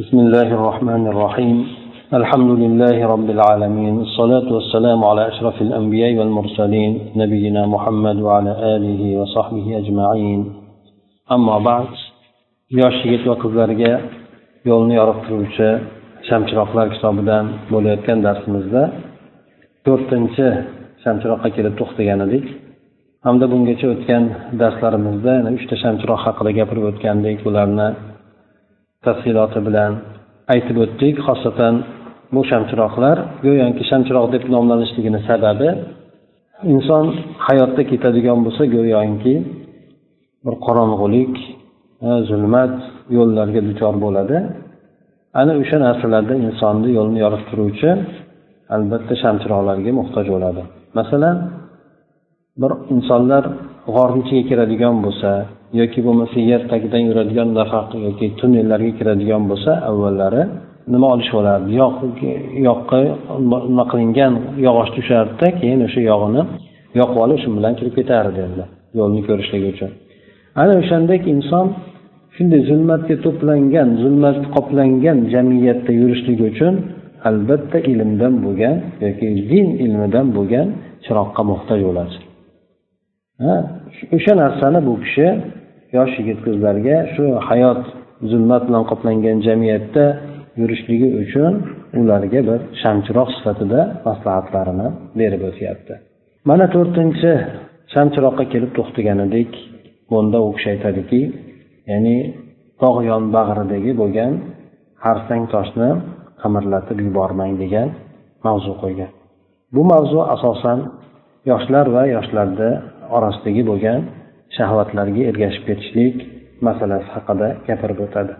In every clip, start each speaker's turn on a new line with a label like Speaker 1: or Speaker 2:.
Speaker 1: بسم الله الرحمن الرحيم الحمد لله رب العالمين الصلاة والسلام على أشرف الأنبياء والمرسلين نبينا محمد وعلى آله وصحبه أجمعين أما بعد yosh yigit va qizlarga yo'lni yorittiruvchi shamchiroqlar kitobidan bo'layotgan darsimizda to'rtinchi shamchiroqqa kelib to'xtagan edik hamda bungacha o'tgan darslarimizda yana uchta shamchiroq haqida gapirib o'tgandik ularni tafsiloti bilan aytib o'tdik. Xosatan bu shamchiroqlar go'yoki shamchiroq deb nomlanishligini sababi inson hayotda ketadigan bo'lsa go'yoki bir qorong'ulik zulmat yo'llarga duchor bo'ladi. Ana o'sha narsalarda insonni yo'lini yorittiruvchi albatta shamchiroqlarga muhtoj bo'ladi. Masalan bir insonlar g'orni ichiga kiradigan bo'lsa yoki bo'lmasa yer tagidan yuradigan nafaq yoki tunnellarga kiradigan bo'lsa avvallari nima olishib olardi yoqqa nima qilingan yog'och tushardida keyin o'sha yog'ini yoqib olib shu bilan kirib ketardi endi yo'lni ko'rishligi uchun. Ana o'shandek inson shunday zulmatga to'plangan zulmat qoplangan jamiyatda yurishligi uchun albatta ilmdan bo'lgan yoki din ilmidan bo'lgan chiroqqa muhtoj bo'ladi. O'sha narsani bu kishi yosh yigit qizlarga shu hayot zulmat bilan qoplangan jamiyatda yurishligi uchun ularga bir shamchiroq sifatida maslahatlarini berib o'tyapti. Mana to'rtinchi shamchiroqqa kelib to'xtagan edik bunda u kishi aytadiki ya'ni tog' yon bag'ridagi bo'lgan harsang toshni qimirlatib yubormang degan mavzu qo'ygan. Bu mavzu asosan yoshlar va yoshlarni orasidagi bo'lgan shahvatlarga ergashib ketishlik masalasi haqida gapirib o'tadi.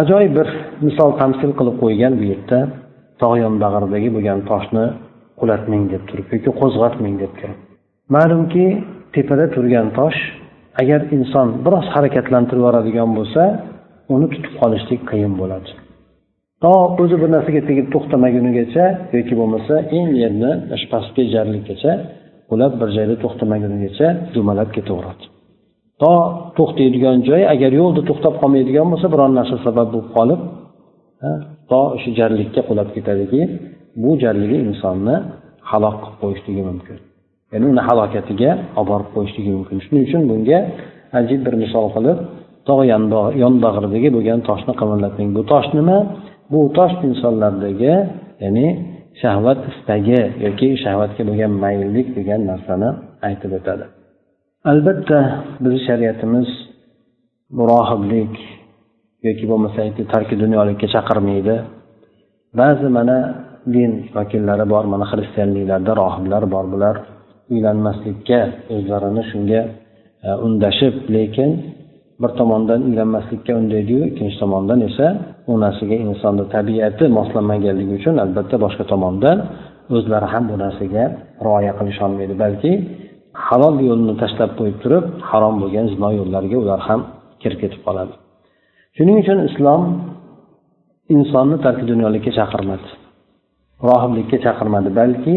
Speaker 1: Ajoyib bir misol tamsil qilib qo'ygan bu yerda tog' yonbag'ridagi bo'lgan toshni qulatmang deb turib yoki qo'zg'atmang deb turib. Ma'lumki tepada turgan tosh agar inson biroz harakatlantirib yuboradigan bo'lsa uni tutib qolishlik qiyin bo'ladi. To o'zi bir narsaga tegib to'xtamagunigacha yoki bo'lmasa eng yerni pastga jarlikgacha jarlikgacha qulab bir joyda to'xtamagunigacha dumalab ketaveradi. To to'xtaydigan joy agar yo'lda to'xtab qolmaydigan bo'lsa biron narsa sabab bo'lib qolib to o'sha jarlikka qulab ketadiki bu jarligi insonni halok qilib qo'yishligi mumkin. Ya'ni uni halokatiga olib borib qo'yishligi mumkin. Shuning uchun bunga ajib bir misol qilib tog' yonbag'ridagi bo'lgan toshni qimirlating bu tosh nima? Bu tosh insonlardagi ya'ni shahvat istagi yoki shahvatga bo'lgan mayillik degan narsani aytib o'tadi. Albatta bizni shariatimiz murohiblik yoki bo'lmasa tarki dunyolikka chaqirmaydi. Ba'zi mana din vakillari bor mana xristianliklarda rohiblar bor bular uylanmaslikka o'zlarini shunga e, undashib lekin bir tomondan uylanmaslikka undaydiyu ikkinchi tomondan esa u narsaga insonni tabiati moslanmaganligi uchun albatta boshqa tomondan o'zlari ham bu narsaga rioya qilisholmaydi. Balki halol yo'lni tashlab qo'yib turib harom bo'lgan zino yo'llariga ular ham kirib ketib qoladi. Shuning uchun islom insonni tarki dunyolikka chaqirmadi rohiblikka chaqirmadi. Balki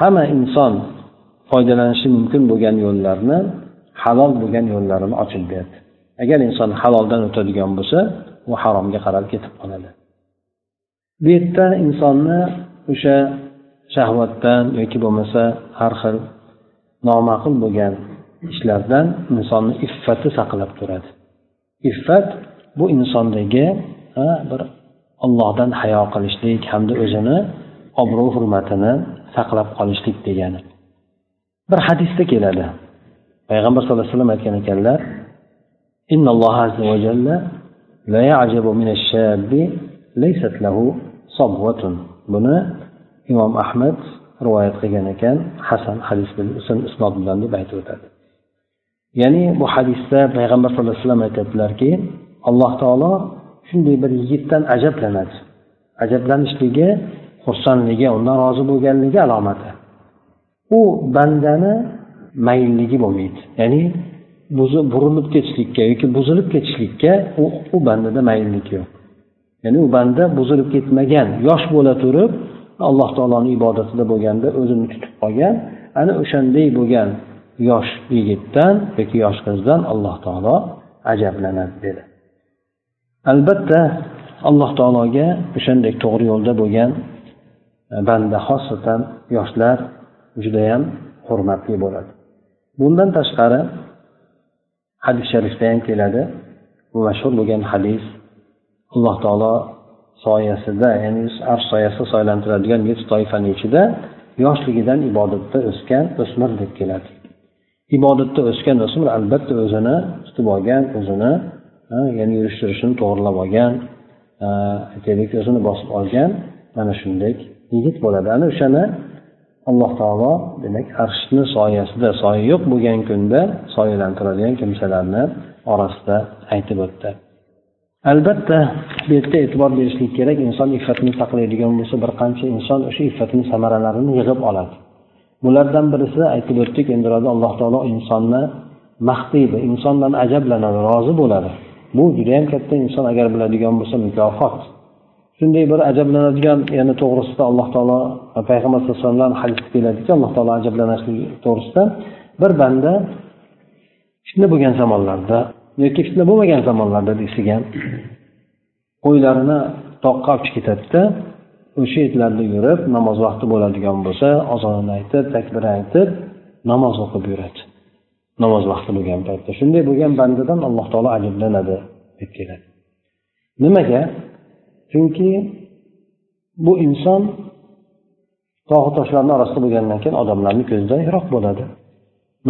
Speaker 1: hamma inson foydalanishi mumkin bo'lgan yo'llarni halol bo'lgan yo'llarini ochib berdi. Agar inson haloldan o'tadigan bo'lsa u haromga qarab ketib qoladi. Bu yerda insonni o'sha shahvatdan yoki bo'lmasa har xil noma'qul bo'lgan ishlardan insonni iffati saqlab turadi. Iffat bu insondagi bir ollohdan hayo qilishlik hamda o'zini obro' hurmatini saqlab qolishlik degani. Bir hadisda keladi. Payg'ambar sallallohu alayhi vasallam aytgan ekanlar إن الله عز وجل لا يعجب من الشاب ليست له صبوة buni imom ahmad rivoyat qilgan ekan hasan hadis isnod bilan deb aytib o'tadi ya'ni bu hadisda payg'ambar sallallohu alayhi vasallam aytyaptilarki alloh taolo shunday bir yigitdan ajablanadi ajablanishligi xursandligi undan rozi bo'lganligi alomati u bandani maylligi bo'lmaydi ya'ni burilib ketishlikka yoki buzilib ketishlikka u u bandada mayillik yo'q. Ya'ni u banda buzilib ketmagan yosh bo'la turib alloh taoloni ibodatida bo'lganda o'zini tutib qolgan ana o'shanday bo'lgan yosh yigitdan yoki yosh qizdan alloh taolo ajablanadi dedi. Albatta alloh taologa o'shandek to'g'ri yo'lda bo'lgan e, banda xosatan yoshlar judayam hurmatli bo'ladi. Bundan tashqari hadis sharifda ham keladi. Bu mashhur bo'lgan hadis alloh taolo soyasida ya'ni arsh soyasida soylantiradigan yetti toifani ichida yoshligidan ibodatda o'sgan o'smir deb keladi. Ibodatda o'sgan o'smir albatta o'zini tutib olgan o'zini ya'ni yurish turishini to'g'irlab olgan aytaylik o'zini bosib olgan mana shunday yigit bo'ladi. Ana o'shani alloh taolo demak arshni soyasida soya yo'q bo'lgan kunda soyalantiradigan kimsalarni orasida aytib o'tdi. Albatta bu yerda e'tibor berishlik kerak. Inson iffatini saqlaydigan bo'lsa bir qancha inson o'sha iffatini samaralarini yig'ib oladi. Bulardan birisi aytib o'tdik endi alloh taolo insonni maqtaydi insondan ajablanadi rozi bo'ladi. Bu judayam katta inson agar biladigan bo'lsa mukofot. Shunday bir ajablanadigan yana to'g'risida alloh taolo payg'ambar sallallohu alayhi vasallam hadisda keladiki alloh taolo ajablanishlik to'g'risida bir banda fitna bo'lgan zamonlarda yoki fitna bo'lmagan zamonlarda desak qo'ylarini toqqa olib chiqib ketadida o'sha yerlarda yurib namoz vaqti bo'ladigan bo'lsa ozonini aytib takbir aytib namoz o'qib yuradi. Namoz vaqti bo'lgan paytda. Shunday bo'lgan bandadan alloh taolo ajablanadi deb keladi. Nimaga? Chunki bu inson tog'u toshlarni orasida bo'lgandan keyin odamlarni ko'zidan yiroq bo'ladi.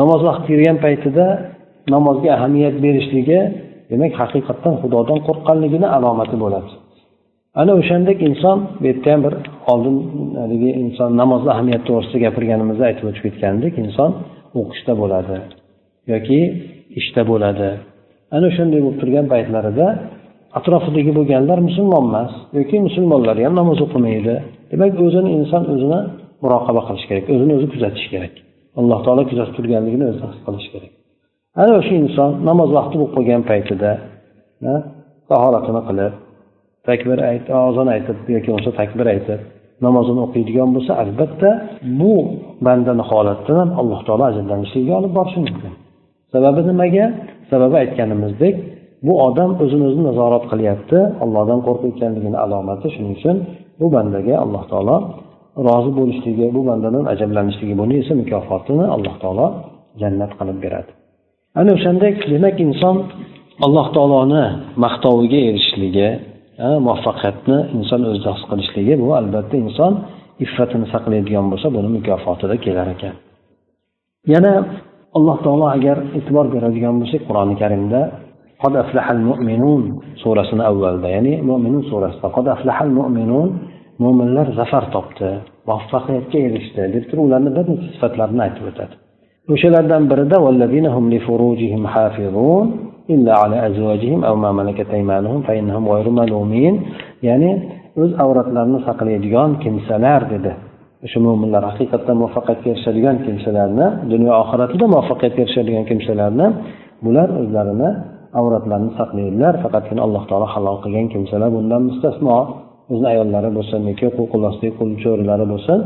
Speaker 1: Namoz vaqti kirgan paytida namozga ahamiyat berishligi demak haqiqatdan xudodan qo'rqqanligini alomati bo'ladi. Ana o'shandek inson bu yerda ham bir oldin haligi inson namozni ahamiyati to'g'risida gapirganimizda aytib o'tib ketgandik inson o'qishda bo'ladi yoki ishda bo'ladi. Ana o'shanday bo'lib turgan paytlarida atrofidagi bo'lganlar musulmon emas yoki musulmonlar ham namoz o'qimaydi. Demak o'zini inson o'zini muroqaba qilish kerak o'zini o'zi kuzatish kerak. Alloh taolo kuzatib turganligini o'zi his qilish kerak. Ana o'sha inson namoz vaqti bo'lib qolgan paytida tahoratini qilib takbir ayt ozon aytib yoki bo'lmasa takbir aytib namozini o'qiydigan bo'lsa albatta bu bandani holatidan ham alloh taolo ajrlanishligiga olib borishi mumkin. Sababi nimaga? Sababi aytganimizdek bu odam o'zini o'zi nazorat qilyapti allohdan qo'rqayotganligini alomati shuning uchun bu bandaga alloh taolo rozi bo'lishligi bu bandadan ajablanishligi buni esa mukofotini alloh taolo jannat qilib beradi. Ana o'shandek demak inson alloh taoloni maqtoviga erishishligi muvaffaqiyatni inson o'zida his qilishligi bu albatta inson iffatini saqlaydigan bo'lsa buni mukofotida kelar ekan. Yana alloh taolo agar e'tibor beradigan bo'lsak qur'oni karimda qod aflahal mu'minun surasini avvalda ya'ni mo'minun surasida qod aflahal mu'minun mo'minlar zafar topdi muvaffaqiyatga erishdi deb turib ularni bir necha sifatlarini aytib o'tadi. O'shalardan birida hum li furujihim hafizun illa ala azvajihim aw ma malakat aymanuhum fa innahum ghayru malumin ya'ni o'z avratlarini saqlaydigan kimsalar dedi. O'sha mo'minlar haqiqatdan muvaffaqiyatga erishadigan kimsalarni dunyo oxiratida muvaffaqiyatga erishadigan kimsalarni bular o'zlarini avratlarini saqlaydilar. Faqatgina alloh taolo halol qilgan kimsalar bundan mustasno. O'zini ayollari bo'lsin yoki qul qo'l cho'rilari bo'lsin.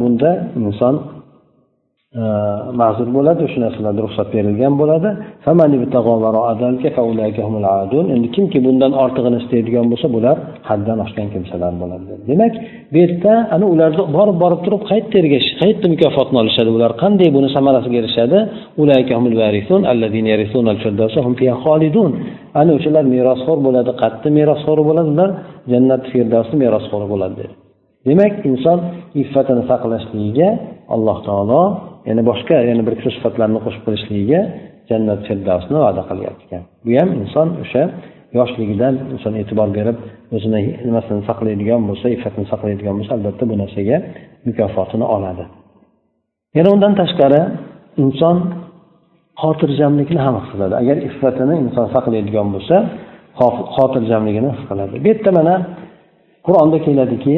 Speaker 1: Bunda inson Э, ma'zur bo'ladi shu narsalarda ruxsat berilgan bo'ladi. Endi kimki bundan ortig'ini istaydigan bo'lsa bular haddan oshgan kimsalar bo'ladi. Demak bu yerda ana ularni borib borib turib qayerda ergashish qayerda mukofotni olishadi? Ular qanday buni samarasiga erishadi? Ana o'shalar merosxo'r bo'ladi qattiq merosxo'r bo'ladi. Ular jannat firdavsni merosxo'ri bo'ladi. dedi demak inson iffatini saqlashligiga alloh taolo yana boshqa yana bir kishi sifatlarni qo'shib qo'yishligiga jannat firdavsni va'da qilyapti. Ekan bu ham inson o'sha yoshligidan inson e'tibor berib o'zini nimasini saqlaydigan bo'lsa iffatini saqlaydigan bo'lsa albatta bu narsaga mukofotini oladi. Yana undan tashqari inson xotirjamlikni ham his qiladi. Agar iffatini inson saqlaydigan bo'lsa xotirjamligini his qiladi. Bu yerda mana qur'onda keladiki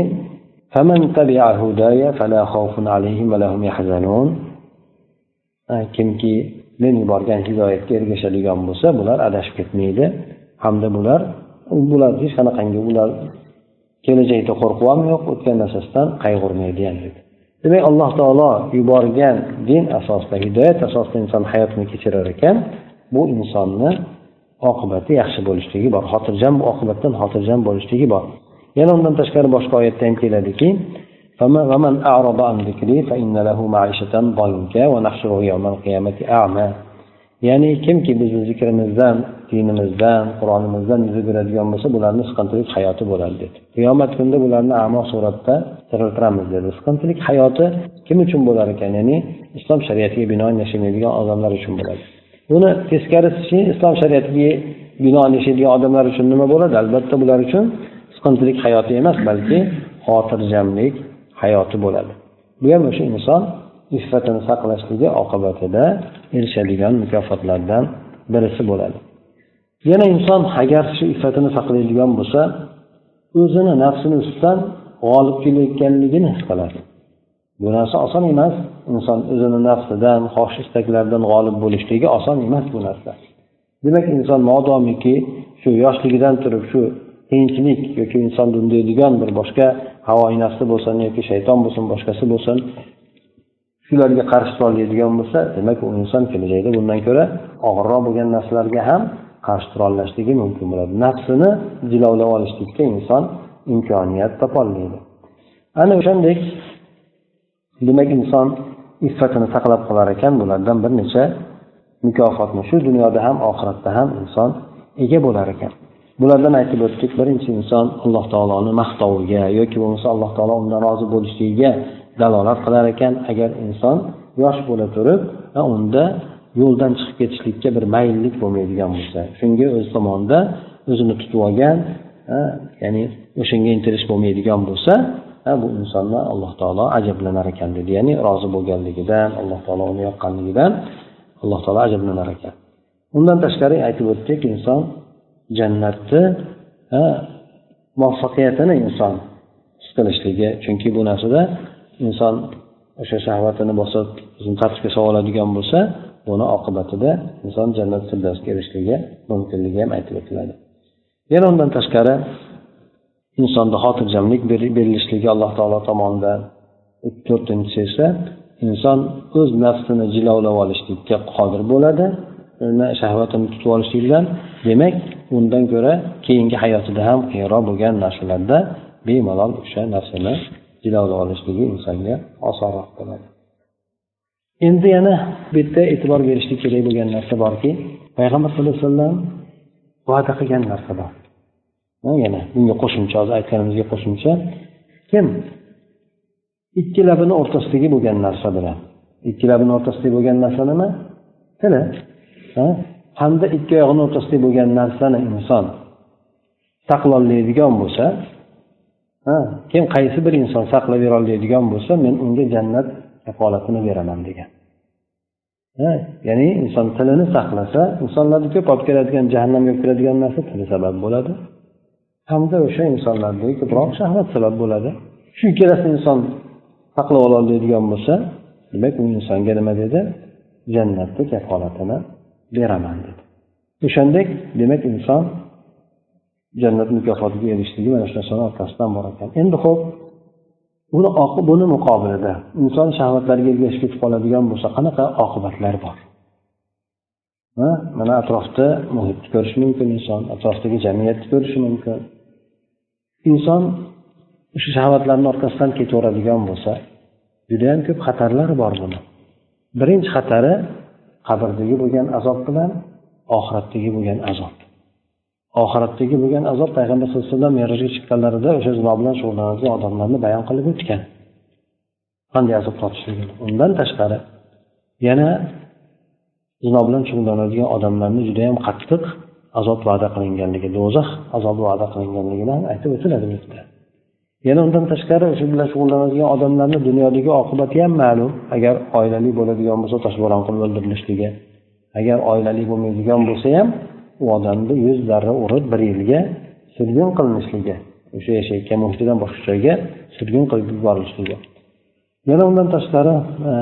Speaker 1: فمن تبع هداي فلا خوف عليهم ولا هم يحزنون kimki men yuborgan hidoyatga ergashadigan bo'lsa bular adashib ketmaydi hamda bular bular hech qanaqangi ular kelajakda qo'rquv ham yo'q o'tgan narsasidan qayg'urmaydi ham dedi demak alloh taolo yuborgan din asosida hidoyat asosida inson hayotini kechirar ekan bu insonni oqibati yaxshi bo'lishligi bor xotirjam oqibatdan xotirjam bo'lishligi bor yana undan tashqari boshqa oyatda ham keladiki ومن أعرض عن ذكري فإن له معيشة ضنكا ونحشره يوم القيامة أعمى ya'ni kimki bizni zikrimizdan dinimizdan qur'onimizdan yuz o'giradigan bo'lsa bularni siqintilik hayoti bo'ladi dedi qiyomat kunida bularni amo suratda tiriltiramiz dedi siqintilik hayoti kim uchun bo'lar ekan ya'ni islom shariatiga binoan yashaymaydigan odamlar uchun bo'ladi buni teskarisi islom shariatiga binoan yashaydigan odamlar uchun nima bo'ladi albatta bular uchun siqintilik hayoti emas balki xotirjamlik hayoti bo'ladi. Bu ham o'sha inson iffatini saqlashligi oqibatida erishadigan mukofotlardan birisi bo'ladi. Yana inson agar shu iffatini saqlaydigan bo'lsa o'zini nafsini ustidan g'olib kelayotganligini his qiladi. Bu narsa oson emas. Inson o'zini nafsidan xohish istaklaridan g'olib bo'lishligi oson emas bu narsa. Demak inson modomiki shu yoshligidan turib shu qiyinchilik yoki insonni undaydigan bir boshqa havoyi nafsi bo'lsin yoki shayton bo'lsin boshqasi bo'lsin shularga qarshi turolmaydigan bo'lsa demak u inson kelajakda bundan ko'ra og'irroq bo'lgan narsalarga ham qarshi turolmasligi mumkin bo'ladi. Nafsini jilovlab olishlikka inson imkoniyat topolmaydi. Ana o'shandek demak inson iffatini saqlab qolar ekan bulardan bir necha mukofotni shu dunyoda ham oxiratda ham inson ega bo'lar ekan. Bulardan aytib o'tdik. Birinchi inson alloh taoloni maqtoviga yoki bo'lmasa alloh taolo undan rozi bo'lishligiga dalolat qilar ekan. Agar inson yosh bo'la turib unda yo'ldan chiqib ketishlikka bir mayillik bo'lmaydigan bo'lsa shunga o'z tomonida o'zini tutib olgan ya'ni o'shanga intilish bo'lmaydigan bo'lsa bu insonni alloh taolo ajablanar ekan dedi. Ya'ni rozi bo'lganligidan alloh taolo uni yoqqanligidan alloh taolo ajablanar ekan. Undan tashqari aytib o'tdik inson jannatni muvaffaqiyatini inson his qilishligi. Chunki bu narsada inson o'sha shahvatini bosib o'zini tartibga solib oladigan bo'lsa buni oqibatida inson jannat firdavsga erishishligi mumkinligi ham aytib o'tiladi. Yana undan tashqari insonda xotirjamlik berilishligi alloh taolo tomonidan to'rtinchisi esa inson o'z nafsini jilovlab olishlikka qodir bo'ladi. Shahvatini tutib olishlikdan demak undan ko'ra keyingi hayotida ham qiyinroq bo'lgan narsalarda bemalol o'sha narsani jilovlab olishligi insonga osonroq bo'ladi. Endi yana bu yerda e'tibor berishlik kerak bo'lgan narsa borki payg'ambar sallallohu alayhi vasallam va'da qilgan narsa bor. Yana bunga qo'shimcha hozir aytganimizga qo'shimcha kim ikki labini o'rtasidagi bo'lgan narsa bilan ikki labini o'rtasidagi bo'lgan narsa nima? Tili. Hamda ikki oyog'ini o'rtasida bo'lgan narsani inson saqlolmaydigan bo'lsa kim qaysi bir inson saqlab berolmaydigan bo'lsa men unga jannat kafolatini beraman degan. Ya'ni inson tilini saqlasa insonlarni ko'p olib keladigan jahannamga olib kiradigan narsa tili sabab bo'ladi. Hamda o'sha insonlardagi ko'proq shahvat sabab bo'ladi. Shu ikkalasini inson saqlab ololmaydigan bo'lsa demak u insonga nima dedi? Jannatni kafolatini beraman dedi. O'shandek demak inson jannat mukofotiga erishishligi mana shu narsani orqasidan bor ekan. Endi ho'p buni buni muqobilida inson shahvatlarga ergashib ketib qoladigan bo'lsa qanaqa oqibatlar bor? Mana atrofda muhitni ko'rishi mumkin inson atrofdagi jamiyatni ko'rishi mumkin. Inson o'sha shahvatlarni orqasidan ketaveradigan bo'lsa judayam ko'p xatarlar bor buni. Birinchi xatari qabrdagi bo'lgan azob bilan oxiratdagi bo'lgan azob. Oxiratdagi bo'lgan azob payg'ambar sallallohu alayhi vasallam merojga chiqqanlarida o'sha zino bilan shug'ullanadigan odamlarni bayon qilib o'tgan. Qanday azob tortishligini undan tashqari yana zino bilan shug'ullanadigan odamlarni judayam qattiq azob va'da qilinganligi do'zax azobi va'da qilinganligi ham aytib o'tiladi bu yerda. Yana undan tashqari shu bilan shug'ullanadigan odamlarni dunyodagi oqibati ham ma'lum. Agar oilali bo'ladigan bo'lsa toshbo'ron qilib o'ldirilishligi agar oilali bo'lmaydigan bo'lsa ham u odamni yuz zarra urib bir yilga surgun qilinishligi o'sha yashayotgan muhitidan boshqa joyga surgun qilib yuborilishligi yana undan tashqari e,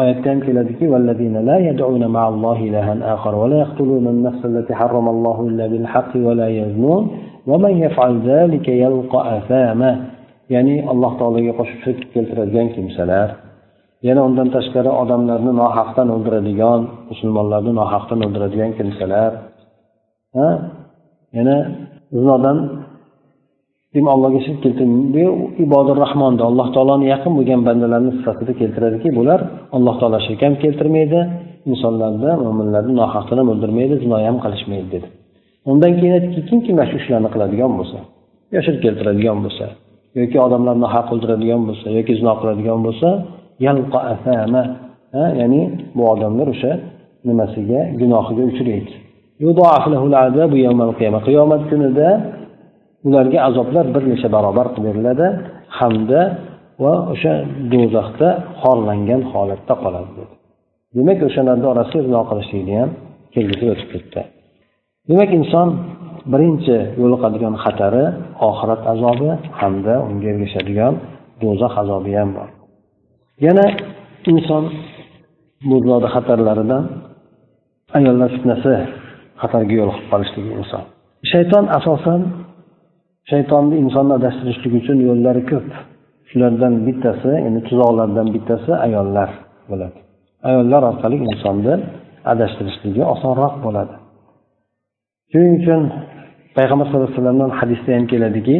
Speaker 1: oyatda ham keladiki ya'ni alloh taologa qo'shib shirk keltiradigan kimsalar yana undan tashqari odamlarni nohaqdan o'ldiradigan musulmonlarni nohaqdan o'ldiradigan kimsalar ha? Yana zinodan allohga shirk keltirdi ibodir rahmonni alloh taoloni yaqin bo'lgan bandalarni sifatida keltiradiki bular alloh taolo shirk ham keltirmaydi insonlarni mo'minlarni nohaqdan ham o'ldirmaydi zinoya ham qilishmaydi dedi. Undan keyin aytdiki kimki mana shu ishlarni qiladigan bo'lsa yo shirk keltiradigan bo'lsa yoki odamlarni haq o'ldiradigan bo'lsa yoki zino qiladigan bo'lsa ya'ni bu odamlar o'sha nimasiga gunohiga uchraydi. Qiyomat kunida ularga azoblar bir necha barobar qilib beriladi hamda va o'sha do'zaxda xorlangan holatda qoladi dedi. Demak o'shalarni orasiga zino qilishlikni ham kelgusi o'tib ketdi. Demak inson birinchi yo'liqadigan xatari oxirat azobi hamda unga ergashadigan do'zax azobi ham bor. Yana inson bu dunyoda xatarlaridan ayollar fitnasi xatarga yo'liqib qolishligi inson. Shayton asosan shaytonni insonni adashtirishlik uchun yo'llari ko'p. Shulardan bittasi ya'ni tuzoqlardan bittasi ayollar bo'ladi. Ayollar orqali insonni adashtirishligi osonroq bo'ladi. Shuning uchun payg'ambar sallallohu alayhi vasallamdan hadisda ham keladiki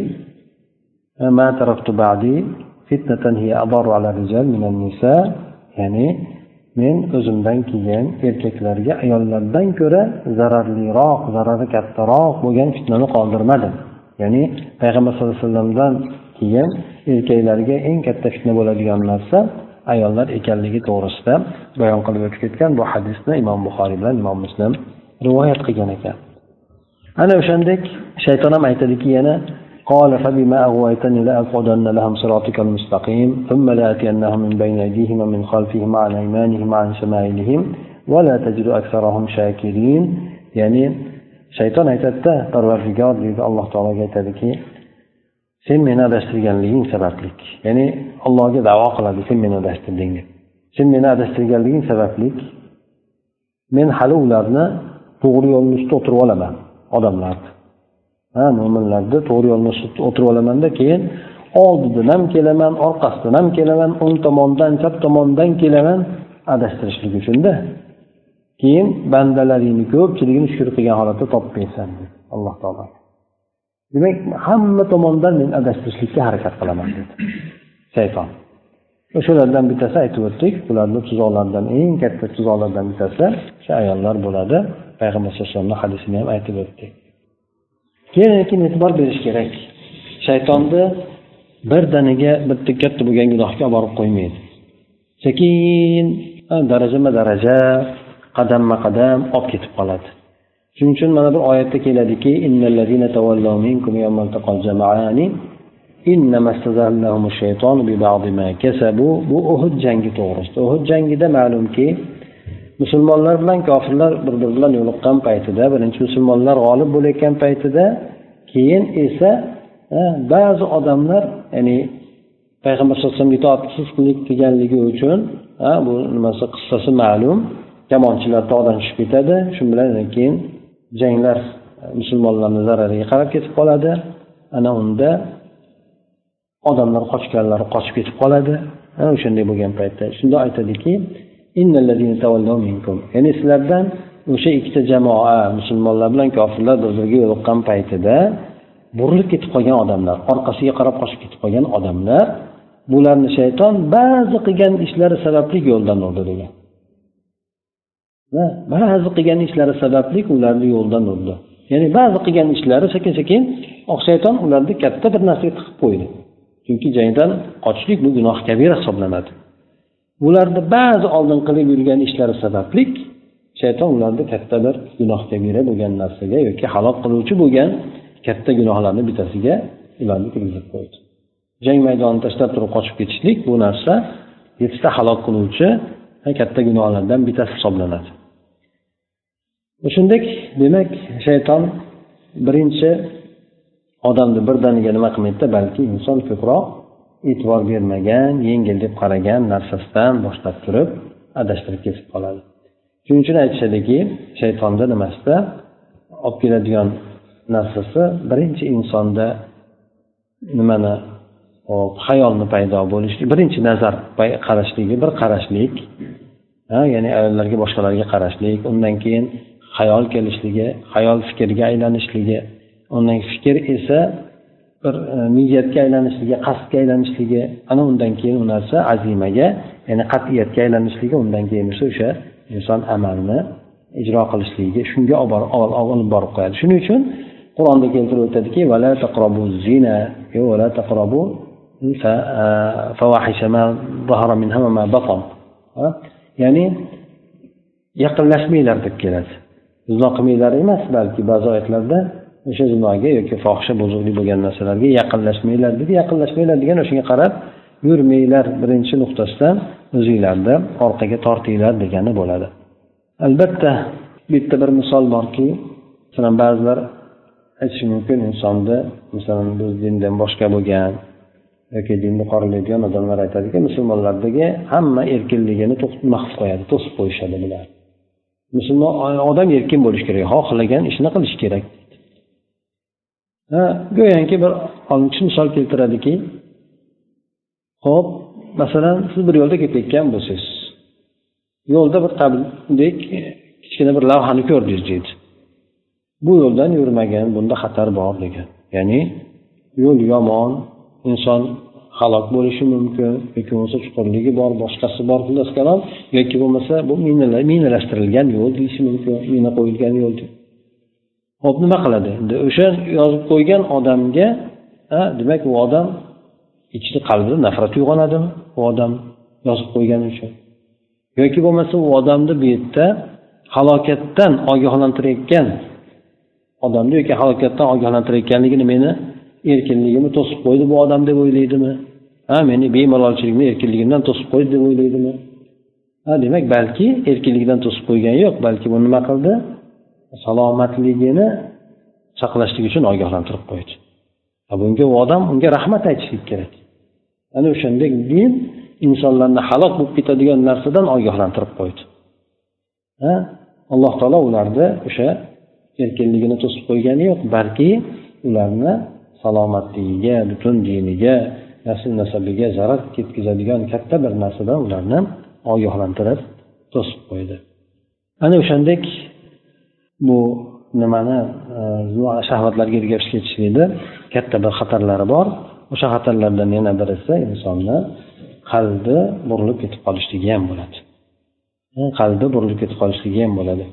Speaker 1: ya'ni men o'zimdan keyin erkaklarga ayollardan ko'ra zararliroq zarari kattaroq bo'lgan fitnani qoldirmadim. Ya'ni payg'ambar sallallohu alayhi vasallamdan keyin erkaklarga eng katta fitna bo'ladigan narsa ayollar ekanligi to'g'risida bayon qilib o'tib ketgan bu hadisni imom buxoriy bilan imom muslim rivoyat qilgan ekan. Ana o'shandek shayton ham aytadiki yana قال فبما أغويتني لأقعدن لهم صراطك المستقيم ثم لآتينهم من بين أيديهم ومن خلفهم وعن أيمانهم وعن شمائلهم ولا تجد أكثرهم شاكرين يعني shayton aytadida parvardigor deydi alloh taologa aytadiki sen meni adashtirganliging sababli ya'ni allohga davo qiladi sen meni adashtirding deb sen meni adashtirganliging sababli men hali ularni to'g'ri yo'lni ustida o'tirib olaman odamlarni ha mo'minlarni to'g'ri yo'lni o'tirib olamanda keyin oldidan ham kelaman orqasidan ham kelaman o'ng tomondan chap tomondan kelaman adashtirishlik uchunda. Keyin bandalaringni ko'pchiligini shukur qilgan holatda topmaysan dedi alloh taolo. Demak hamma tomondan men adashtirishlikka harakat qilaman dedi. Shayton. O'shalardan bittasi aytib o'tdik. Bularni tuzoqlaridan eng katta tuzoqlardan bittasi o'sha ayollar bo'ladi. Payg'ambar sallallohu alayhi vasallamni hadisini ham aytib o'tdik. Keyin lekin e'tibor berish kerak. Shaytonni birdaniga bitta katta bo'lgan gunohga olib borib qo'ymaydi. Sekin darajama daraja qadamma qadam olib ketib qoladi. Shuning uchun mana bir oyatda keladiki bu uhud jangi to'g'risida. Uhud jangida ma'lumki musulmonlar bilan kofirlar bir biri bilan yo'liqqan paytida birinchi musulmonlar g'olib bo'layotgan paytida keyin esa ba'zi odamlar ya'ni payg'ambar sallallohu alayhi vasallamga itoatsizlik qilganligi uchun bu nimasi qissasi ma'lum kamonchilar tog'dan tushib ketadi. Shu bilan keyin janglar musulmonlarni zarariga qarab ketib qoladi. Ana unda odamlar qochganlari qochib ketib qoladi. O'shanday bo'lgan paytda. Shunda aytadiki ya'ni sizlardan o'sha ikkita jamoa musulmonlar bilan kofirlar bir biriga yo'liqqan paytida burilib ketib qolgan odamlar orqasiga qarab qochib ketib qolgan odamlar bularni shayton ba'zi qilgan ishlari sababli yo'ldan urdi degan. Ba'zi qilgan ishlari sababli ularni yo'ldan urdi. Ya'ni ba'zi qilgan ishlari sekin sekin oq shayton ularni katta bir narsaga tiqib qo'ydi. Chunki jangdan qochishlik bu gunoh kabira hisoblanadi. Ularni ba'zi oldin qilib yurgan ishlari sababli shayton ularni katta bir gunoh kabira bo'lgan narsaga yoki halok qiluvchi bo'lgan katta gunohlarni bittasiga ularni kirgizib qo'ydi. Jang maydonini tashlab turib qochib ketishlik bu narsa yettita halok qiluvchi katta gunohlardan bittasi hisoblanadi. Shunday demak shayton birinchi odamni birdaniga nima qilmaydida balki inson ko'proq e'tibor bermagan yengil deb qaragan narsasidan boshlab turib adashtirib ketib qoladi. Shuning uchun aytishadiki shaytonni nimasida? Olib keladigan narsasi birinchi insonda nimani hop hayolni paydo bo'lishlik birinchi nazar qarashligi bir qarashlik ya'ni ayollarga boshqalarga qarashlik undan keyin hayol kelishligi hayol fikrga aylanishligi undan fikr esa bir e, niyatga aylanishligi qasdga aylanishligi ana undan keyin u narsa azimaga ya'ni qat'iyatga aylanishligi undan keyin esa o'sha inson amalni ijro qilishligiga shunga olib borib qo'yadi. Shuning uchun qur'onda keltirib o'tadiki e, ya'ni yaqinlashmanglar deb keladi. Zino qilmanglar emas balki ba'zi oyatlarda o'sha zinoga yoki fohisha buzuqlik bo'lgan narsalarga yaqinlashmanglar dedi. Yaqinlashmanglar degan o'shanga qarab yurmanglar birinchi nuqtasidan o'zinglarni orqaga tortinglar degani bo'ladi. Albatta bitta bir misol borki masalan ba'zilar aytishi mumkin insonni masalan biz dindan boshqa bo'lgan yoki dinni qoralaydigan odamlar aytadiki musulmonlardagi hamma erkinligini nima qo'yadi to'sib qo'yishadi bular. Musulmon odam erkin bo'lishi kerak xohlagan ishni qilishi kerak. Go'yoki bir olimchi misol keltiradiki. Ho'p masalan siz bir yo'lda ketayotgan bo'lsangiz yo'lda bir qabrdek e, kichkina bir lavhani ko'rdingiz deydi. Bu yo'ldan yurmagin bunda xatar bor degan. Ya'ni yo'l yomon inson halok bo'lishi mumkin yoki bo'lmasa chuqurligi bor boshqasi bor xullas kalom yoki bo'lmasa bu minalashtirilgan yo'l deyishi mumkin mina qo'yilgan yo'l ho'p nima qiladi? Endi o'sha yozib qo'ygan odamga demak u odam ichida qalbida nafrat uyg'onadimi u odam yozib qo'ygani uchun? Yoki bo'lmasa u odamni bu yerda halokatdan ogohlantirayotgan odamni yoki halokatdan ogohlantirayotganligini meni erkinligimni to'sib qo'ydi bu odam deb o'ylaydimi? Ha meni bemalolchilikni erkinligimdan to'sib qo'ydi deb o'ylaydimi? Ha demak balki erkinligidan to'sib qo'ygani yo'q balki bu nima qildi? Salomatligini saqlashlik uchun ogohlantirib qo'ydi. Bunga u odam unga rahmat aytishlik kerak. Ana o'shandek din insonlarni halok bo'lib ketadigan narsadan ogohlantirib qo'ydi. Alloh taolo ularni o'sha erkinligini to'sib qo'ygani yo'q balki ularni salomatligiga butun diniga nasl nasabiga zarar yetkazadigan katta bir narsadan ularni ogohlantirib to'sib qo'ydi. Ana o'shandek bu nimani e, shahvatlarga ergashib ketishlikni katta bir xatarlari bor. O'sha xatarlardan yana birisi insonni qalbi burilib ketib qolishligi ham bo'ladi. E, qalbi burilib ketib qolishligi ham bo'ladi.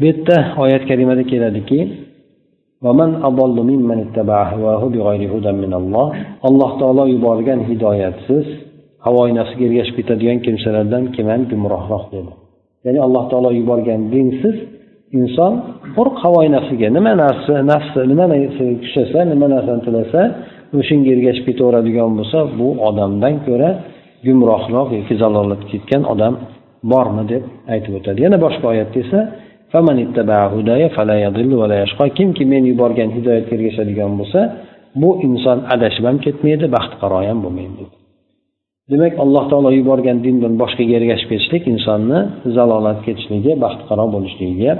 Speaker 1: Bu yerda oyat karimada keladiki alloh taolo yuborgan hidoyatsiz havoyi nafsiga ergashib ketadigan kimsalardan kim ham gumrohroq dedi. Ya'ni alloh taolo yuborgan dinsiz inson qo'rq havoyi nafsiga nima narsa nafsi nima narsaga kuchasa nima narsani tilasa o'shanga ergashib ketaveradigan bo'lsa bu odamdan ko'ra gumrohroq yoki zalolatga ketgan odam bormi deb aytib o'tadi. Yana boshqa oyatda esa kimki men yuborgan hidoyatga ergashadigan bo'lsa bu inson adashib ham ketmaydi baxtiqaro ham bo'lmaydi demak alloh taolo yuborgan dindan boshqaga ergashib ketishlik insonni zalolatga ketishligi baxtiqaro bo'lishligiga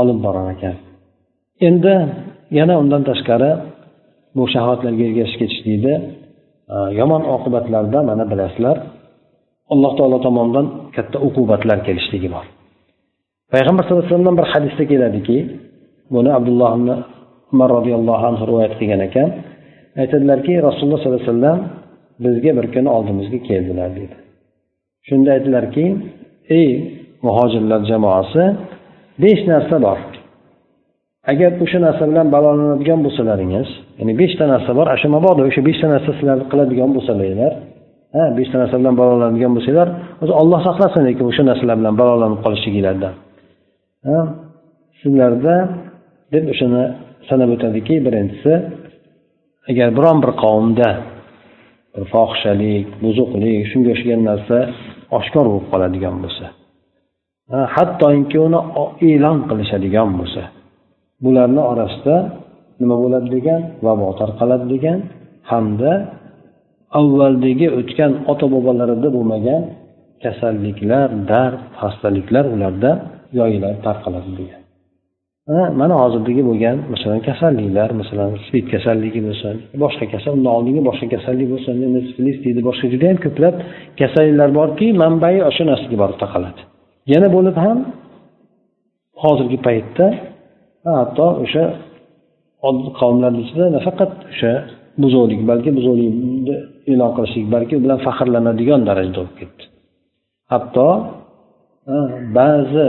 Speaker 1: olib borar ekan. Endi yana undan tashqari bu shahodatlarga ergashib ketishlikni e, yomon oqibatlarda mana bilasizlar alloh taolo tomonidan katta uqubatlar kelishligi bor. Payg'ambar sallallohu alayhi vasallam bir hadisda keladiki buni abdulloh ibn umar roziyallohu anhu rivoyat qilgan ekan. Aytadilarki rasululloh sollallohu alayhi vasallam bizga bir kuni oldimizga keldilar deydi shunda aytdilarki ey muhojirlar jamoasi besh narsa bor. Agar o'sha narsa bilan balolanadigan bo'lsalaringiz ya'ni beshta narsa bor shu mabodo o'sha beshta narsa sizlarni qiladigan bo'lsalaringlar ha beshta narsa bilan balolanadigan bo'lsanglar o'zi olloh saqlasin lekin o'sha narsalar bilan balolanib qolishliginglardan sizlarda deb o'shani sanab o'tadiki birinchisi agar biron bir qavmda bir fohishalik buzuqlik shunga o'xshagan narsa oshkor bo'lib qoladigan bo'lsa hattoki uni e'lon qilishadigan bo'lsa bularni orasida nima bo'ladi degan vabo tarqaladi degan hamda avvaldagi o'tgan ota bobolarida bo'lmagan kasalliklar dard xastaliklar ularda yoyiladi tarqaladi degan. Mana hozirdagi bo'lgan masalan kasalliklar masalan spid kasalligi bo'lsin boshqa kasal undan oldingi boshqa kasallik bo'lsin sifilis deydi boshqa judayam ko'plab kasalliklar borki manbai o'sha narsaga borib taqaladi yana bo'lib ham hozirgi paytda hatto o'sha oddiy qavmlarni ichida nafaqat o'sha buzuqlik balki buzuqlikni e'lon qilishlik balki u bilan faxrlanadigan darajada bo'lib ketdi. Hatto ba'zi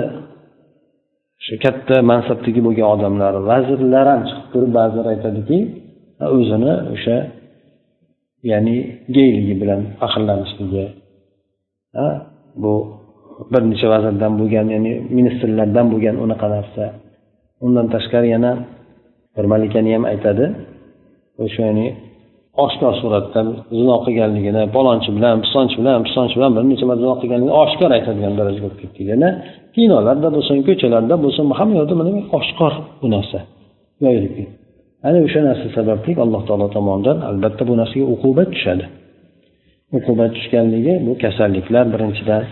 Speaker 1: shu katta mansabdagi bo'lgan odamlar vazirlar ham chiqib turib ba'zilar aytadiki o'zini o'sha ya'ni geyligi bilan faxrlanishligi bu bir necha vazirdan bo'lgan ya'ni ministrlardan bo'lgan unaqa narsa. Undan tashqari yana bir malikani ham aytadi. O'sha ya'ni oshkor suratda zino qilganligini palonchi bilan pisonchi bilan pisonchi bilan bir necha marta zino qilganligini oshkor aytadigan darajaga bo'lib ketdik. Yana kinolarda bo'lsin ko'chalarda bo'lsin hamma yoqda mana oshkor bu narsa yoyilib ketdi. Ana o'sha narsa sababli alloh taolo tomonidan albatta bu narsaga uqubat tushadi. Uqubat tushganligi bu kasalliklar birinchidan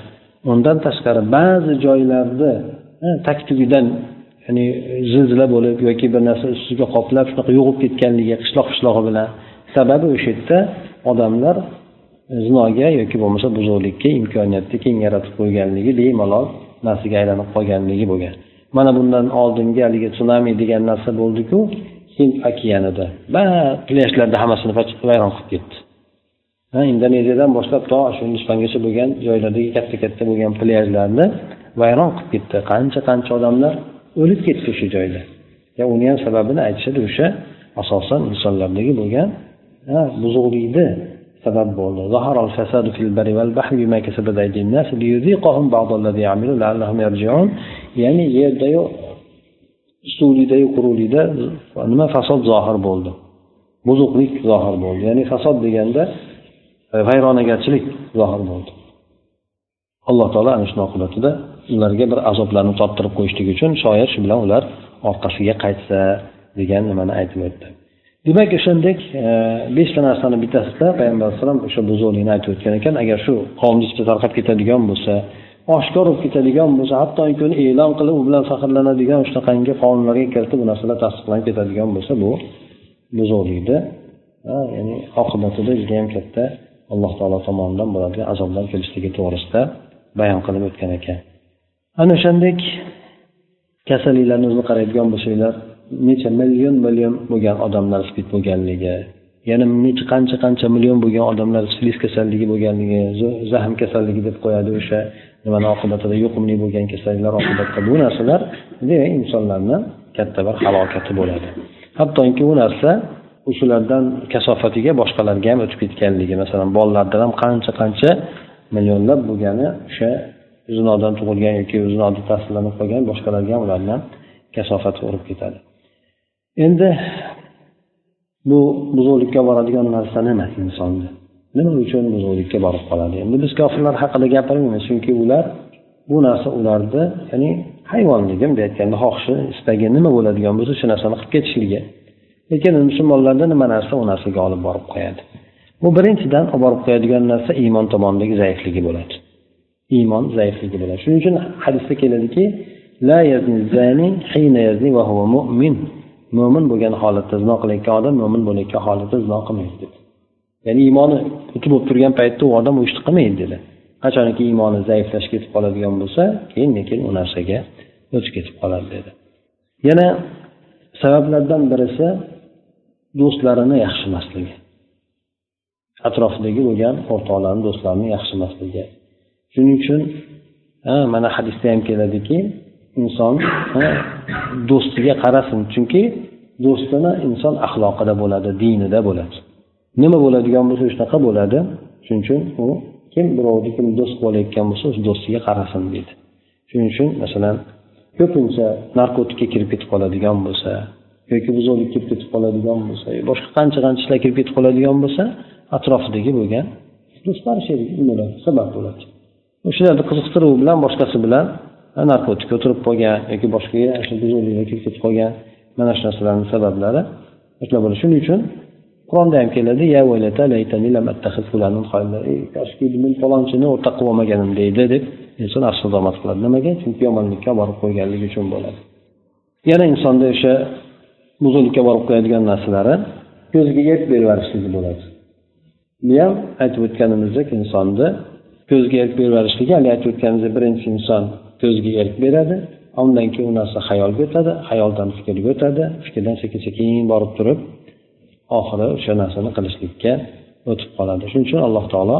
Speaker 1: undan tashqari ba'zi joylarda tag tugidan ya'ni zilzila bo'lib yoki bir narsa ustiga qoplab shunaqa yo'g'ib ketganligi qishloq qishlog'i bilan. Sababi o'sha yerda odamlar zinoga yoki bo'lmasa buzuqlikka imkoniyatni keng yaratib qo'yganligi bemalol narsaga aylanib qolganligi bo'lgan. Mana bundan oldingi haligi sunami degan narsa bo'ldiku hind okeanida. Ba plyajlarni hammasini vayron qilib ketdi. Indoneziyadan boshlab to shu hindistongacha bo'lgan joylardagi katta katta bo'lgan plyajlarni vayron qilib ketdi. Qancha qancha odamlar o'lib ketdi o'sha joyda. Ya uni ham sababini aytishadi o'sha asosan insonlardagi bo'lgan buzuqlikni sabab bo'ldi. Ya'ni yerdayu suvlikdayu quruqlikda nima? Fasod zohir bo'ldi. Buzuqlik zohir bo'ldi. Ya'ni fasod deganda vayronagarchilik zohir bo'ldi. Alloh taolo ana shuni oqibatida ularga bir azoblarni torttirib qo'yishlik uchun shoir shu bilan ular orqasiga qaytsa degan nimani aytib o'tdi. Demak o'shandek e, beshta narsani bittasida payg'ambar alayhissalom o'sha buzuqlikni aytib o'tgan ekan. Agar shu qavmni ichida tarqab ketadigan bo'lsa oshkor bo'lib ketadigan bo'lsa hattoki uni e'lon qilib u bilan faxrlanadigan shunaqangi qonunlarga kiritib bu narsalar tasdiqlanib ketadigan bo'lsa bu buzuqlikni ya'ni oqibatida judayam katta alloh taolo tomonidan bo'ladigan azoblar kelishligi to'g'risida bayon qilib o'tgan ekan. Ana o'shandek kasalliklarni o'zini qaraydigan bo'lsanglar necha million million bo'lgan odamlar spid bo'lganligi yana necha qancha qancha million bo'lgan odamlar siflis kasalligi bo'lganligi zahm kasalligi deb qo'yadi o'sha nimani oqibatida yuqumli bo'lgan kasalliklar oqibatida. Bu narsalar demak insonlarni katta bir halokati bo'ladi. Hattoki u narsa shulardan kasofatiga boshqalarga ham o'tib ketganligi masalan bolalardan ham qancha qancha millionlab bo'lgani o'sha zinodan tug'ilgan yoki zinoda ta'sirlanib qolgan boshqalarga ham ulardan kasofati urib ketadi. Endi bu buzuqlikka boradigan narsa nima insonni nima uchun buzuqlikka borib qoladi? Endi biz kofirlar haqida gapirmaymiz chunki ular bu narsa ularni ya'ni hayvonligi bunday aytganda xohishi istagi nima bo'ladigan bo'lsa shu narsani qilib ketishligi lekin musulmonlarda nima narsa u narsaga olib borib qo'yadi? Bu birinchidan olib borib qo'yadigan narsa iymon tomonidagi zaifligi bo'ladi. Iymon zaifligi bo'ladi. Shuning uchun hadisda keladiki la yazni zani hina yazni va huwa mu'min. Mo'min bo'lgan holatda zino qilayotgan odam mo'min bo'layotgan holatda zino qilmaydi dedi. Ya'ni iymoni buti bo'lib turgan paytda u odam u ishni qilmaydi dedi. Qachonki iymoni zaiflashib ketib qoladigan bo'lsa keyin keyin u narsaga o'tib ketib qoladi dedi. Yana sabablardan birisi do'stlarini yaxshi emasligi. Atrofidagi bo'lgan o'rtoqlarni do'stlarini yaxshi emasligi. Shuning uchun mana hadisda ham keladiki inson do'stiga qarasin chunki do'stini inson axloqida bo'ladi dinida bo'ladi. Nima bo'ladigan bo'lsa shunaqa bo'ladi. Shuning uchun u kim birovni kim do'st bo'layotgan bo'lsa o'sha do'stiga qarasin deydi. Shuning uchun masalan ko'pincha narkotikka kirib ketib qoladigan bo'lsa yoki buzuqlikka kirib ketib qoladigan bo'lsa boshqa qancha qancha ishlar kirib ketib qoladigan bo'lsa atrofidagi bo'lgan do'stlari sherik sabab bo'ladi. O'shalarni qiziqtiruvi bilan boshqasi bilan narkotikka o'tirib qolgan yoki boshqa shu kirib ketib qolgan mana shu narsalarni sabablari shular bo'ladi. Shuning uchun qur'onda ham keladi koshki men falonchini o'rtoq qilib olmaganim deydi deb inson afsus nadomat qiladi. Nimaga? Chunki yomonlikka borib qo'yganligi uchun bo'ladi. Yana insonda o'sha buzuqlikka borib qo'yadigan narsalari ko'ziga erk beraverishligi bo'ladi. Bu ham aytib o'tganimizdek insonni ko'zga erk beraverishligi haligi aytib o'tganimizdek birinchi inson ko'zga erk beradi undan keyin u narsa xayolga o'tadi xayoldan fikrga o'tadi fikrdan sekin sekin borib turib oxiri o'sha narsani qilishlikka o'tib qoladi. Shuning uchun alloh taolo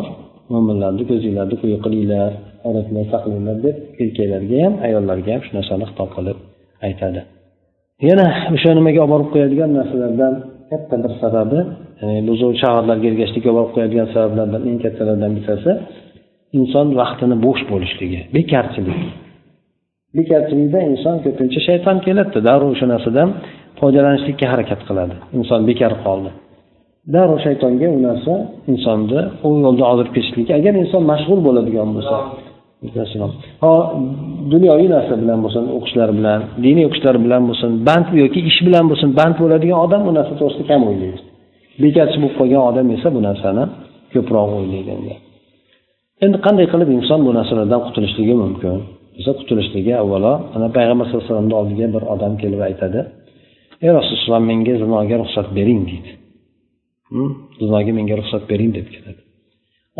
Speaker 1: mo'minlarni ko'zinglarni quyi qilinglar odatlar saqlanglar deb erkaklarga ham ayollarga ham shu narsani xitob qilib aytadi. Yana o'sha nimaga olib borib qo'yadigan narsalardan katta bir sababi buzuq shaharlarga ergashishlikka olib borib qo'yadigan sabablardan eng kattalaridan bittasi inson vaqtini bo'sh bo'lishligi bekarchilik. Bekarchilikda inson ko'pincha shayton keladida darrov o'sha narsadan foydalanishlikka harakat qiladi. Inson bekor qoldi. Darrov shaytonga u narsa insonni u yo'lda olib ketishlikka agar inson mashg'ul bo'ladigan bo'lsa ho dunyoviy narsa bilan bo'lsin o'qishlari bilan diniy o'qishlar bilan bo'lsin band yoki ish bilan bo'lsin band bo'ladigan odam bu narsa to'g'risida kam o'ylaydi. Bekatchi bo'lib qolgan odam esa bu narsani ko'proq o'ylaydi endi qanday qilib inson bu narsalardan qutulishligi mumkin? Desa qutulishligi avvalo ana payg'ambar sallallohu alayhi vasallamni oldiga bir odam kelib aytadi ey rasululloh menga zinoga ruxsat bering deydi hm? zinoga menga ruxsat bering deb keladi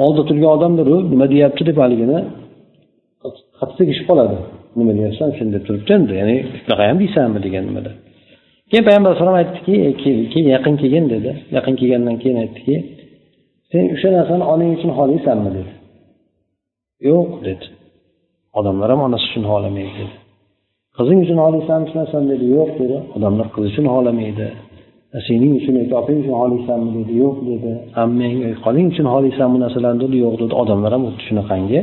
Speaker 1: oldida turgan odam nima deyapti? deb haligini qattiq tegishib qoladi. Nima deyapsan? Sen deb turibdi endi ya'ni shunaqa ham deysanmi degan nimada. Keyin payg'ambar alayhisalom aytdiki keyin yaqin kelgin dedi. Yaqin kelgandan keyin aytdiki sen o'sha narsani onang uchun xohlaysanmi? dedi. Yo'q dedi. Odamlar ham onasi uchun xohlamaydi dedi. Qizing uchun xohlaysanmi shu narsani dedi. Yo'q dedi. Odamlar qiz uchun xohlamaydi. Sening uchun yoki opang uchun xohlaysanmi? dedi. Yo'q dedi. Ammang qoling uchun xohlaysanmi? bu narsalarni dedi. Yo'q dedi. Odamlar ham xuddi shunaqangi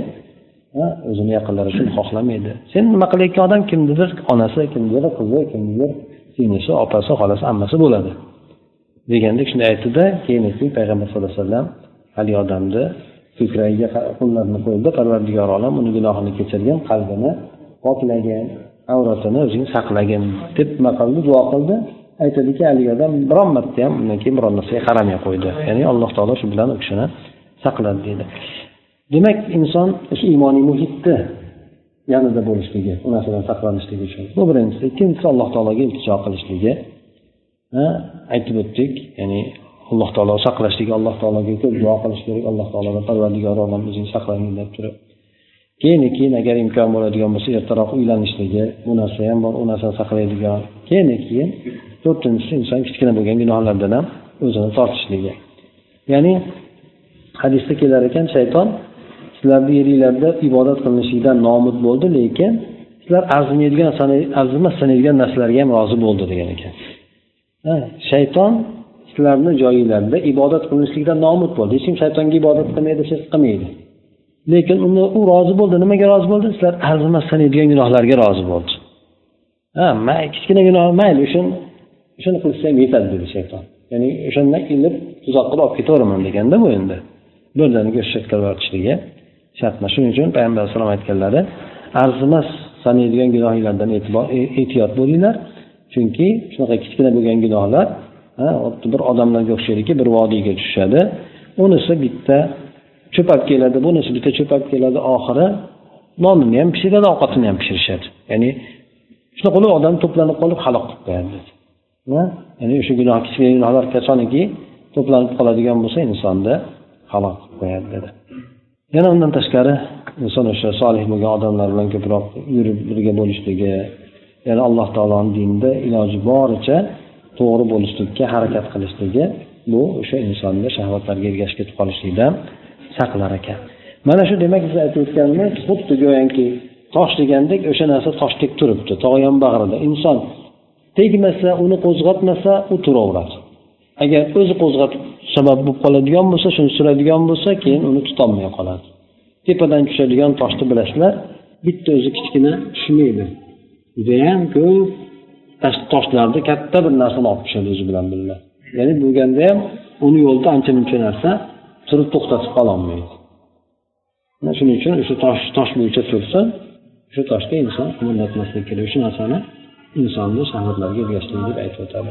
Speaker 1: o'zini yaqinlari uchun xohlamaydi. Sen nima qilayotgan odam kimnidir onasi kimnidir qizi kimnidir singlisi opasi xolasi ammasi bo'ladi. Degandek shunday aytdida keyin payg'ambar sallallohu alayhi vasallam haligi odamni ko'kragiga qo'llarini qo'ydi parvardigor olam uni gunohini kechirgin qalbini poklagin avratini o'zing saqlagin deb nima qildi duo qildi. Aytadiki haligi odam biron marta ham undan keyin biron narsaga qaramay qo'ydi. Ya'ni alloh taolo shu bilan u kishini saqladi deydi. Demak inson o'sha iymoniy muhitni yanida bo'lishligi u narsadan saqlanishligi uchun. Bu birinchisi. Ikkinchisi alloh taologa iltijo qilishligi. Aytib o'tdik ya'ni alloh taolo saqlashligi alloh taologa ko'p duo qilish kerak alloh taolodan parvardigor olam o'zing saqlagin deb turib. Keyin keyin agar imkon bo'ladigan bo'lsa ertaroq uylanishligi bu narsa ham bor u narsani saqlaydigan. Keyin keyin to'rtinchisi inson kichkina bo'lgan gunohlardan ham o'zini tortishligi. Ya'ni hadisda kelar ekan shayton sizlarni yeringlarda ibodat qilinishidan nomud bo'ldi lekin sizlar arzimaydigan arzimas sanaydigan narsalarga ham rozi bo'ldi degan ekan. Shayton sizlarni joyinglarda ibodat qilinishlikdan nomud bo'ldi. Hech kim shaytonga ibodat qilmaydi shirk qilmaydi. Lekin uni u rozi bo'ldi. Nimaga rozi bo'ldi? Sizlar arzimas sanaydigan gunohlarga rozi bo'ldi. Ha kichkina gunoh mayli o'shani o'shani qilishsa ham yetadi dedi shayton. Ya'ni o'shandan ilib tuzoq qilib olib ketaveraman deganda bu endi. Birdaniga o'sha shaklga shart emas shuning uchun payg'ambar alayhisalom aytganlari arzimas sanaydigan gunohinglardan e, ehtiyot bo'linglar. Chunki shunaqa kichkina bo'lgan gunohlar xuddi bir odamlarga o'xshaydiki bir vodiyga tushishadi. Unisi bitta cho'pab keladi bunisi bitta cho'pab keladi oxiri nonini ham pishiradi ovqatini ham pishirishadi. Ya'ni shunaqa qilib odam to'planib qolib halok qilib qo'yadi. Ya'ni o'sha gunoh kichkina gunohlar qachoniki to'planib qoladigan bo'lsa insonni halok qilib qo'yadi dedi. Yana undan tashqari inson o'sha solih bo'lgan odamlar bilan ko'proq yurib birga bo'lishligi ya'ni alloh taoloni dinida iloji boricha to'g'ri bo'lishlikka harakat qilishligi bu o'sha insonni shahvatlarga ergashib ketib qolishlikdan saqlar ekan. Mana shu demak biz aytib o'tganimiz xuddi go'yoki tosh degandek o'sha narsa toshdek turibdi. Tog' bag'rida inson tegmasa uni qo'zg'atmasa u turaveradi. Agar o'zi qo'zg'atib sabab bo'lib qoladigan bo'lsa shuni suradigan bo'lsa keyin uni tutolmay qoladi. Tepadan tushadigan toshni bilasizlar bitta o'zi kichkina tushmaydi. Judayam ko'p toshlarni katta bir narsani olib tushadi o'zi bilan birga. Ya'ni bo'lganda ham uni yo'lida ancha muncha narsa turib to'xtatib qololmaydi shuning uchun o'sha tosh tosh bo'yicha tursa o'sha toshga inson qimirlatmaslik kerak o'sha narsani insonni san'atlarga ergashtiradi deb aytib o'tadi.